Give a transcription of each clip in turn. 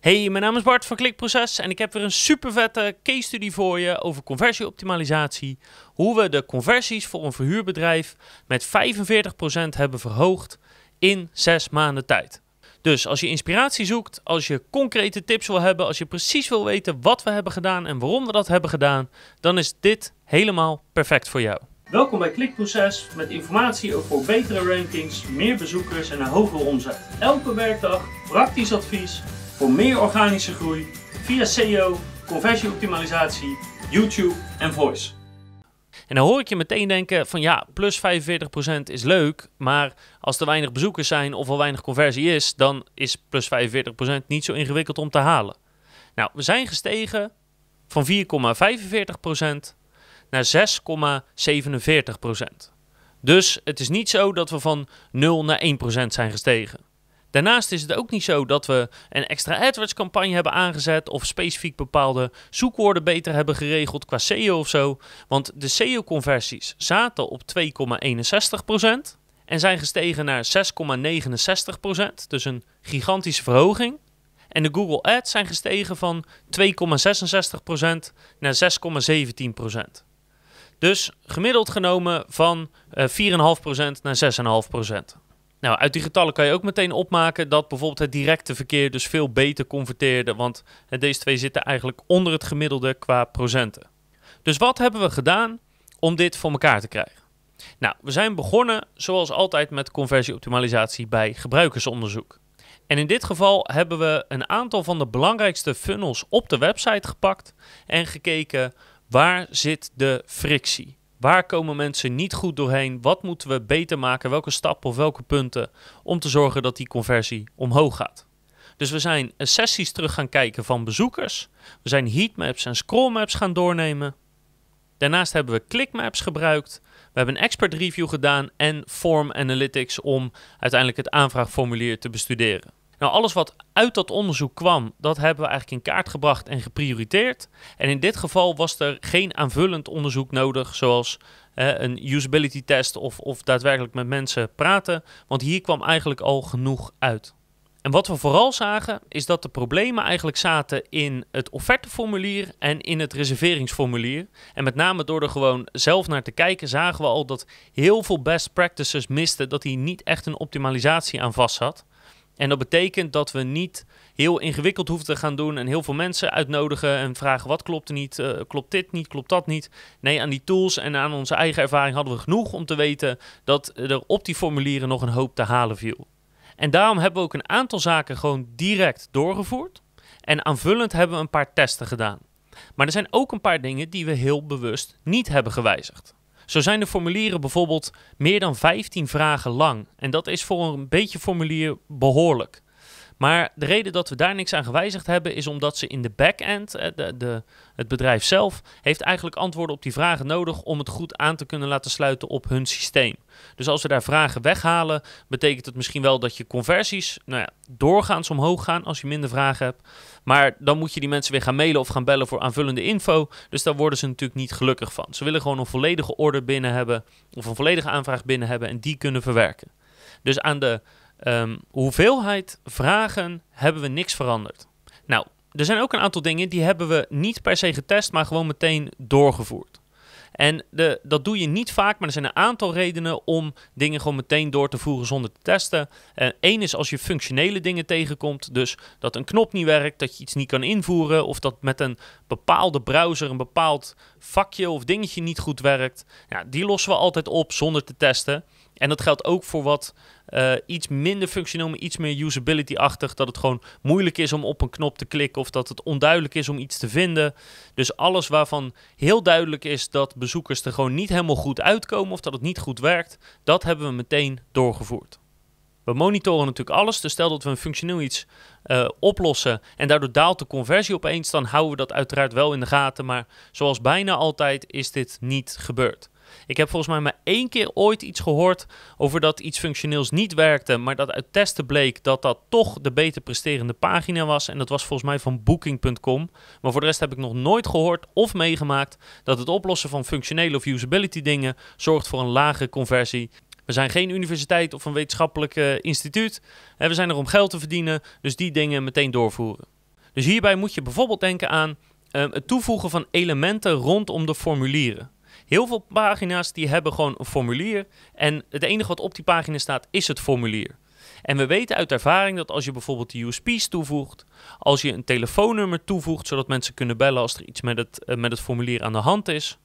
Hey, mijn naam is Bart van Klikproces en ik heb weer een super vette case study voor je over conversieoptimalisatie. Hoe we de conversies voor een verhuurbedrijf met 45% hebben verhoogd in 6 maanden tijd. Dus als je inspiratie zoekt, als je concrete tips wil hebben, als je precies wil weten wat we hebben gedaan en waarom we dat hebben gedaan, dan is dit helemaal perfect voor jou. Welkom bij Klikproces met informatie over betere rankings, meer bezoekers en een hogere omzet. Elke werkdag praktisch advies voor meer organische groei via SEO, conversieoptimalisatie, YouTube en voice. En dan hoor ik je meteen denken van ja, plus 45% is leuk, maar als er weinig bezoekers zijn of al weinig conversie is, dan is plus 45% niet zo ingewikkeld om te halen. Nou, we zijn gestegen van 4,45% naar 6,47%. Dus het is niet zo dat we van 0 naar 1% zijn gestegen. Daarnaast is het ook niet zo dat we een extra AdWords campagne hebben aangezet of specifiek bepaalde zoekwoorden beter hebben geregeld qua SEO of zo. Want de SEO-conversies zaten op 2,61% en zijn gestegen naar 6,69%, dus een gigantische verhoging. En de Google Ads zijn gestegen van 2,66% naar 6,17%. Dus gemiddeld genomen van 4,5% naar 6,5%. Nou, uit die getallen kan je ook meteen opmaken dat bijvoorbeeld het directe verkeer dus veel beter converteerde, want deze twee zitten eigenlijk onder het gemiddelde qua procenten. Dus wat hebben we gedaan om dit voor elkaar te krijgen? Nou, we zijn begonnen zoals altijd met conversieoptimalisatie bij gebruikersonderzoek. En in dit geval hebben we een aantal van de belangrijkste funnels op de website gepakt en gekeken waar zit de frictie. Waar komen mensen niet goed doorheen? Wat moeten we beter maken? Welke stappen of welke punten om te zorgen dat die conversie omhoog gaat? Dus we zijn sessies terug gaan kijken van bezoekers. We zijn heatmaps en scrollmaps gaan doornemen. Daarnaast hebben we clickmaps gebruikt. We hebben een expert review gedaan en form analytics om uiteindelijk het aanvraagformulier te bestuderen. Nou, alles wat uit dat onderzoek kwam, dat hebben we eigenlijk in kaart gebracht en geprioriteerd. En in dit geval was er geen aanvullend onderzoek nodig, zoals een usability test of, of daadwerkelijk met mensen praten, want hier kwam eigenlijk al genoeg uit. En wat we vooral zagen, is dat de problemen eigenlijk zaten in het offerteformulier en in het reserveringsformulier. En met name door er gewoon zelf naar te kijken, zagen we al dat heel veel best practices misten, dat hier niet echt een optimalisatie aan vast zat. En dat betekent dat we niet heel ingewikkeld hoeven te gaan doen en heel veel mensen uitnodigen en vragen wat klopt er niet, uh, klopt dit niet, klopt dat niet. Nee, aan die tools en aan onze eigen ervaring hadden we genoeg om te weten dat er op die formulieren nog een hoop te halen viel. En daarom hebben we ook een aantal zaken gewoon direct doorgevoerd. En aanvullend hebben we een paar testen gedaan. Maar er zijn ook een paar dingen die we heel bewust niet hebben gewijzigd. Zo zijn de formulieren bijvoorbeeld meer dan 15 vragen lang. En dat is voor een beetje formulier behoorlijk. Maar de reden dat we daar niks aan gewijzigd hebben, is omdat ze in de back-end, eh, de, het bedrijf zelf, heeft eigenlijk antwoorden op die vragen nodig om het goed aan te kunnen laten sluiten op hun systeem. Dus als we daar vragen weghalen, betekent het misschien wel dat je conversies nou ja, doorgaans omhoog gaan als je minder vragen hebt. Maar dan moet je die mensen weer gaan mailen of gaan bellen voor aanvullende info. Dus daar worden ze natuurlijk niet gelukkig van. Ze willen gewoon een volledige order binnen hebben of een volledige aanvraag binnen hebben en die kunnen verwerken. Dus aan de um, hoeveelheid vragen hebben we niks veranderd. Nou, er zijn ook een aantal dingen die hebben we niet per se getest, maar gewoon meteen doorgevoerd. En de, dat doe je niet vaak, maar er zijn een aantal redenen om dingen gewoon meteen door te voeren zonder te testen. Eén uh, is als je functionele dingen tegenkomt, dus dat een knop niet werkt, dat je iets niet kan invoeren, of dat met een bepaalde browser een bepaald vakje of dingetje niet goed werkt. Ja, die lossen we altijd op zonder te testen. En dat geldt ook voor wat uh, iets minder functioneel, maar iets meer usability-achtig. Dat het gewoon moeilijk is om op een knop te klikken of dat het onduidelijk is om iets te vinden. Dus alles waarvan heel duidelijk is dat bezoekers er gewoon niet helemaal goed uitkomen of dat het niet goed werkt, dat hebben we meteen doorgevoerd. We monitoren natuurlijk alles, dus stel dat we een functioneel iets uh, oplossen en daardoor daalt de conversie opeens, dan houden we dat uiteraard wel in de gaten. Maar zoals bijna altijd is dit niet gebeurd. Ik heb volgens mij maar één keer ooit iets gehoord over dat iets functioneels niet werkte, maar dat uit testen bleek dat dat toch de beter presterende pagina was. En dat was volgens mij van Booking.com. Maar voor de rest heb ik nog nooit gehoord of meegemaakt dat het oplossen van functionele of usability dingen zorgt voor een lage conversie. We zijn geen universiteit of een wetenschappelijk uh, instituut. We zijn er om geld te verdienen, dus die dingen meteen doorvoeren. Dus hierbij moet je bijvoorbeeld denken aan ehm, het toevoegen van elementen rondom de formulieren. Heel veel pagina's die hebben gewoon een formulier en het enige wat op die pagina staat is het formulier. En we weten uit ervaring dat als je bijvoorbeeld de USP's toevoegt, als je een telefoonnummer toevoegt zodat mensen kunnen bellen als er iets met het, eh, met het formulier aan de hand is,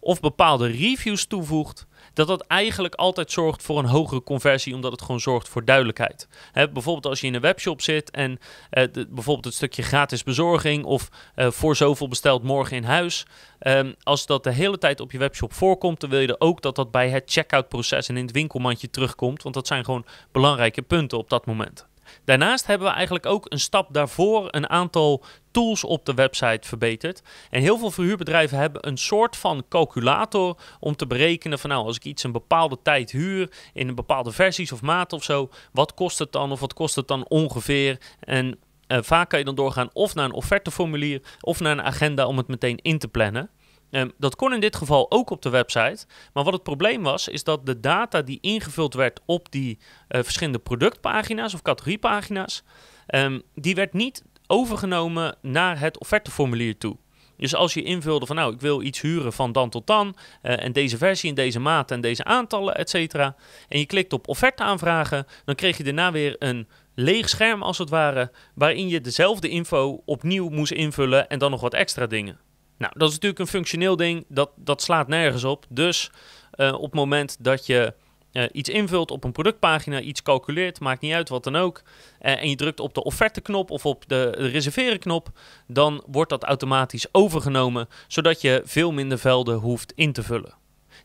of bepaalde reviews toevoegt, dat dat eigenlijk altijd zorgt voor een hogere conversie, omdat het gewoon zorgt voor duidelijkheid. bijvoorbeeld als je in een webshop zit en uh, bijvoorbeeld het stukje gratis bezorging of uh, voor zoveel besteld morgen in huis. Um, als dat de hele tijd op je webshop voorkomt, dan wil je er ook dat dat bij het checkout proces en in het winkelmandje terugkomt, want dat zijn gewoon belangrijke punten op dat moment. Daarnaast hebben we eigenlijk ook een stap daarvoor een aantal tools op de website verbeterd. En heel veel verhuurbedrijven hebben een soort van calculator om te berekenen van nou, als ik iets een bepaalde tijd huur in een bepaalde versies of maat of zo, wat kost het dan of wat kost het dan ongeveer? En uh, vaak kan je dan doorgaan of naar een offerteformulier of naar een agenda om het meteen in te plannen. Um, dat kon in dit geval ook op de website. Maar wat het probleem was, is dat de data die ingevuld werd op die uh, verschillende productpagina's of categoriepagina's, um, die werd niet overgenomen naar het offerteformulier toe. Dus als je invulde van nou, ik wil iets huren van dan tot dan, uh, en deze versie in deze maat en deze aantallen, et cetera, en je klikt op offerte aanvragen, dan kreeg je daarna weer een leeg scherm als het ware, waarin je dezelfde info opnieuw moest invullen en dan nog wat extra dingen. Nou, dat is natuurlijk een functioneel ding, dat, dat slaat nergens op. Dus uh, op het moment dat je uh, iets invult op een productpagina, iets calculeert, maakt niet uit wat dan ook, uh, en je drukt op de offerte-knop of op de reserveren-knop, dan wordt dat automatisch overgenomen, zodat je veel minder velden hoeft in te vullen.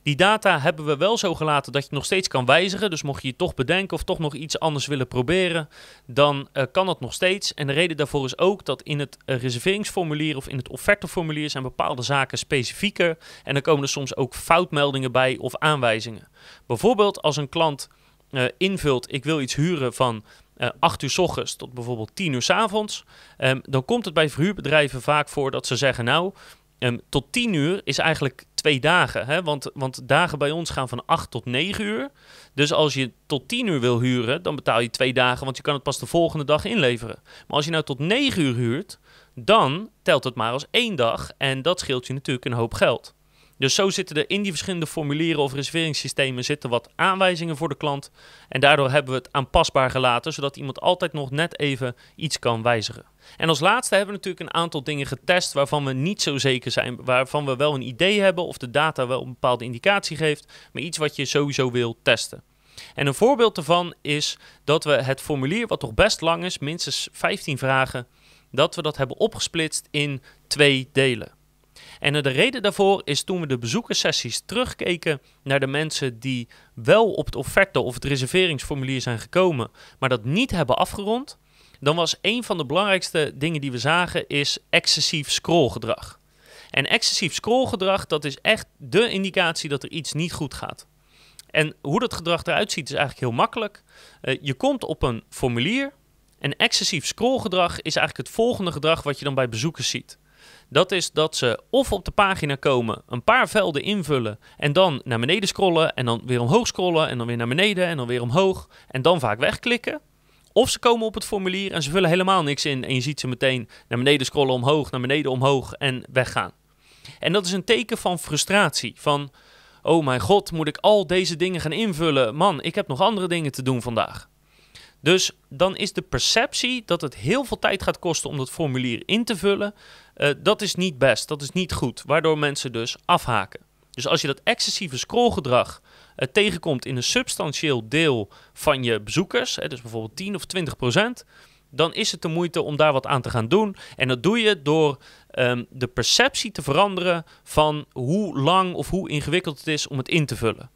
Die data hebben we wel zo gelaten dat je nog steeds kan wijzigen. Dus mocht je je toch bedenken of toch nog iets anders willen proberen, dan uh, kan dat nog steeds. En de reden daarvoor is ook dat in het uh, reserveringsformulier of in het offerteformulier zijn bepaalde zaken specifieker. En dan komen er soms ook foutmeldingen bij of aanwijzingen. Bijvoorbeeld als een klant uh, invult, ik wil iets huren van uh, 8 uur s ochtends tot bijvoorbeeld 10 uur s avonds. Um, dan komt het bij verhuurbedrijven vaak voor dat ze zeggen, nou, tot 10 uur is eigenlijk twee dagen. Hè? Want, want dagen bij ons gaan van 8 tot 9 uur. Dus als je tot 10 uur wil huren, dan betaal je twee dagen, want je kan het pas de volgende dag inleveren. Maar als je nou tot 9 uur huurt, dan telt het maar als één dag. En dat scheelt je natuurlijk een hoop geld. Dus zo zitten er in die verschillende formulieren of reserveringssystemen zitten wat aanwijzingen voor de klant. En daardoor hebben we het aanpasbaar gelaten, zodat iemand altijd nog net even iets kan wijzigen. En als laatste hebben we natuurlijk een aantal dingen getest waarvan we niet zo zeker zijn, waarvan we wel een idee hebben of de data wel een bepaalde indicatie geeft, maar iets wat je sowieso wil testen. En een voorbeeld daarvan is dat we het formulier, wat toch best lang is, minstens 15 vragen, dat we dat hebben opgesplitst in twee delen. En de reden daarvoor is toen we de bezoekerssessies terugkeken naar de mensen die wel op het offerte of het reserveringsformulier zijn gekomen, maar dat niet hebben afgerond, dan was een van de belangrijkste dingen die we zagen is excessief scrollgedrag. En excessief scrollgedrag, dat is echt de indicatie dat er iets niet goed gaat. En hoe dat gedrag eruit ziet is eigenlijk heel makkelijk. Uh, je komt op een formulier en excessief scrollgedrag is eigenlijk het volgende gedrag wat je dan bij bezoekers ziet. Dat is dat ze of op de pagina komen, een paar velden invullen en dan naar beneden scrollen en dan weer omhoog scrollen en dan weer naar beneden en dan weer omhoog en dan vaak wegklikken. Of ze komen op het formulier en ze vullen helemaal niks in en je ziet ze meteen naar beneden scrollen, omhoog, naar beneden, omhoog en weggaan. En dat is een teken van frustratie, van oh mijn god, moet ik al deze dingen gaan invullen? Man, ik heb nog andere dingen te doen vandaag. Dus dan is de perceptie dat het heel veel tijd gaat kosten om dat formulier in te vullen, uh, dat is niet best, dat is niet goed, waardoor mensen dus afhaken. Dus als je dat excessieve scrollgedrag uh, tegenkomt in een substantieel deel van je bezoekers, hè, dus bijvoorbeeld 10 of 20 procent, dan is het de moeite om daar wat aan te gaan doen. En dat doe je door um, de perceptie te veranderen van hoe lang of hoe ingewikkeld het is om het in te vullen.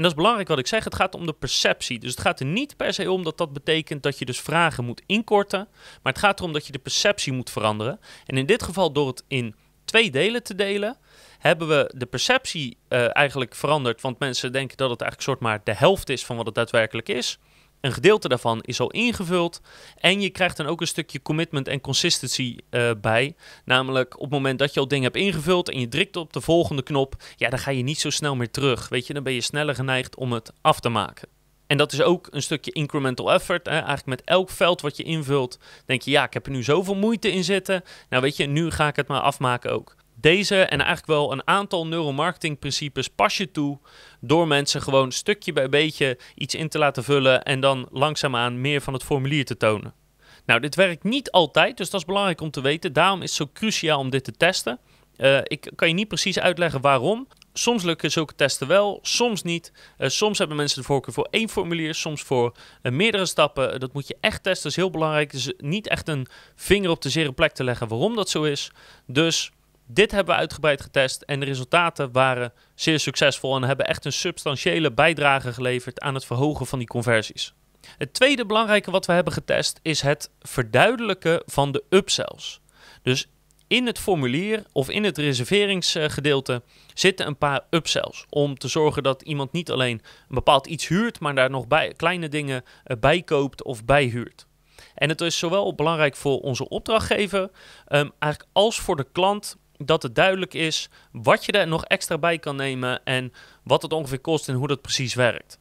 En dat is belangrijk wat ik zeg. Het gaat om de perceptie. Dus het gaat er niet per se om dat dat betekent dat je dus vragen moet inkorten. Maar het gaat erom dat je de perceptie moet veranderen. En in dit geval door het in twee delen te delen, hebben we de perceptie uh, eigenlijk veranderd. Want mensen denken dat het eigenlijk soort maar de helft is van wat het daadwerkelijk is. Een gedeelte daarvan is al ingevuld. En je krijgt dan ook een stukje commitment en consistency uh, bij. Namelijk op het moment dat je al dingen hebt ingevuld en je drukt op de volgende knop, ja, dan ga je niet zo snel meer terug. Weet je, dan ben je sneller geneigd om het af te maken. En dat is ook een stukje incremental effort. Eigenlijk met elk veld wat je invult, denk je, ja, ik heb er nu zoveel moeite in zitten. Nou weet je, nu ga ik het maar afmaken ook. Deze en eigenlijk wel een aantal neuromarketing principes pas je toe door mensen gewoon stukje bij beetje iets in te laten vullen en dan langzaamaan meer van het formulier te tonen. Nou, dit werkt niet altijd, dus dat is belangrijk om te weten. Daarom is het zo cruciaal om dit te testen. Uh, ik kan je niet precies uitleggen waarom. Soms lukken zulke testen wel, soms niet. Uh, soms hebben mensen de voorkeur voor één formulier, soms voor uh, meerdere stappen. dat moet je echt testen, dat is heel belangrijk. Dus niet echt een vinger op de zere plek te leggen waarom dat zo is. Dus dit hebben we uitgebreid getest en de resultaten waren zeer succesvol en hebben echt een substantiële bijdrage geleverd aan het verhogen van die conversies. Het tweede belangrijke wat we hebben getest is het verduidelijken van de upsells. Dus in het formulier of in het reserveringsgedeelte zitten een paar upsells. Om te zorgen dat iemand niet alleen een bepaald iets huurt, maar daar nog bij, kleine dingen eh, bij koopt of bij huurt. En het is zowel belangrijk voor onze opdrachtgever um, eigenlijk als voor de klant dat het duidelijk is wat je er nog extra bij kan nemen en wat het ongeveer kost en hoe dat precies werkt.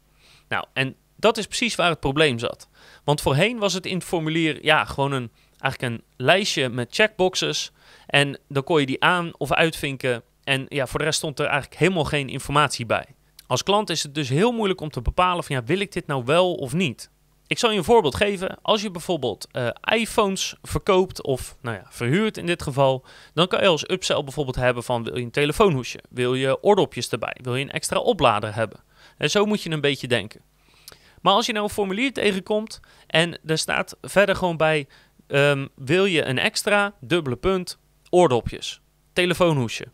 Nou, en dat is precies waar het probleem zat. Want voorheen was het in het formulier ja, gewoon een, eigenlijk een lijstje met checkboxes. En dan kon je die aan of uitvinken. En ja, voor de rest stond er eigenlijk helemaal geen informatie bij. Als klant is het dus heel moeilijk om te bepalen van ja, wil ik dit nou wel of niet? Ik zal je een voorbeeld geven. Als je bijvoorbeeld uh, iPhones verkoopt of nou ja, verhuurt in dit geval, dan kan je als upsell bijvoorbeeld hebben van wil je een telefoonhoesje, wil je oordopjes erbij, wil je een extra oplader hebben. En zo moet je een beetje denken. Maar als je nou een formulier tegenkomt en er staat verder gewoon bij um, wil je een extra dubbele punt oordopjes, telefoonhoesje.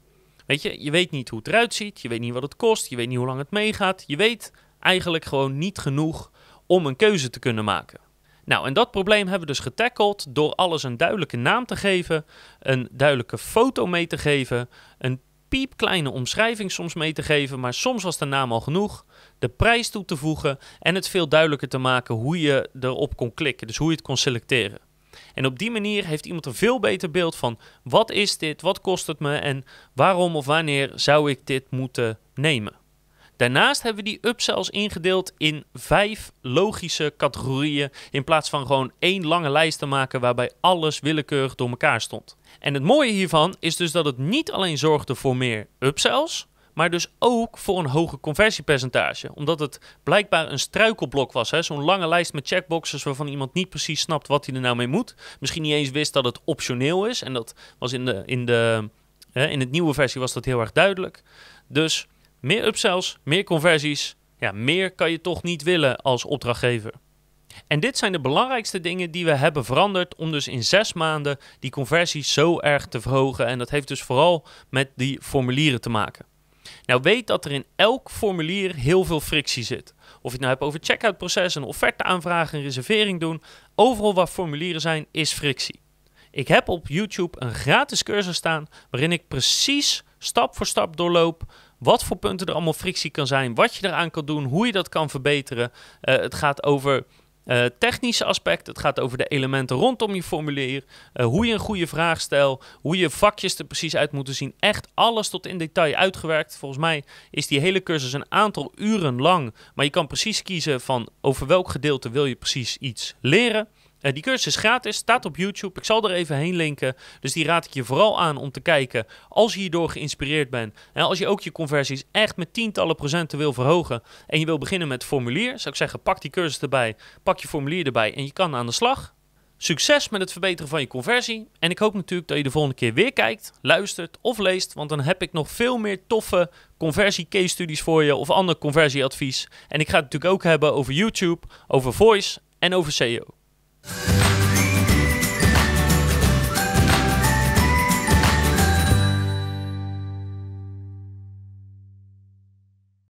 Weet je, je weet niet hoe het eruit ziet, je weet niet wat het kost, je weet niet hoe lang het meegaat, je weet eigenlijk gewoon niet genoeg om een keuze te kunnen maken. Nou, en dat probleem hebben we dus getackeld door alles een duidelijke naam te geven, een duidelijke foto mee te geven, een piepkleine omschrijving soms mee te geven, maar soms was de naam al genoeg, de prijs toe te voegen en het veel duidelijker te maken hoe je erop kon klikken, dus hoe je het kon selecteren. En op die manier heeft iemand een veel beter beeld van wat is dit, wat kost het me en waarom of wanneer zou ik dit moeten nemen. Daarnaast hebben we die upsells ingedeeld in vijf logische categorieën in plaats van gewoon één lange lijst te maken waarbij alles willekeurig door elkaar stond. En het mooie hiervan is dus dat het niet alleen zorgde voor meer upsells, maar dus ook voor een hoger conversiepercentage. Omdat het blijkbaar een struikelblok was. Zo'n lange lijst met checkboxes waarvan iemand niet precies snapt wat hij er nou mee moet. Misschien niet eens wist dat het optioneel is. En dat was in de, in de, in het nieuwe versie was dat heel erg duidelijk. Dus meer upsells, meer conversies. Ja, meer kan je toch niet willen als opdrachtgever. En dit zijn de belangrijkste dingen die we hebben veranderd om dus in zes maanden die conversies zo erg te verhogen. En dat heeft dus vooral met die formulieren te maken. Nou, weet dat er in elk formulier heel veel frictie zit. Of je het nou hebt over checkout proces, een offerte aanvragen, een reservering doen. Overal waar formulieren zijn, is frictie. Ik heb op YouTube een gratis cursus staan waarin ik precies stap voor stap doorloop wat voor punten er allemaal frictie kan zijn, wat je eraan kan doen, hoe je dat kan verbeteren. Uh, het gaat over uh, technische aspecten, het gaat over de elementen rondom je formulier, uh, hoe je een goede vraag stelt, hoe je vakjes er precies uit moeten zien. Echt alles tot in detail uitgewerkt. Volgens mij is die hele cursus een aantal uren lang, maar je kan precies kiezen van over welk gedeelte wil je precies iets leren. Uh, die cursus is gratis, staat op YouTube. Ik zal er even heen linken. Dus die raad ik je vooral aan om te kijken als je hierdoor geïnspireerd bent. En als je ook je conversies echt met tientallen procenten wil verhogen. En je wil beginnen met formulier. Zou ik zeggen, pak die cursus erbij. Pak je formulier erbij en je kan aan de slag. Succes met het verbeteren van je conversie. En ik hoop natuurlijk dat je de volgende keer weer kijkt, luistert of leest. Want dan heb ik nog veel meer toffe conversie case studies voor je of ander conversieadvies. En ik ga het natuurlijk ook hebben over YouTube, over voice en over SEO. Yeah.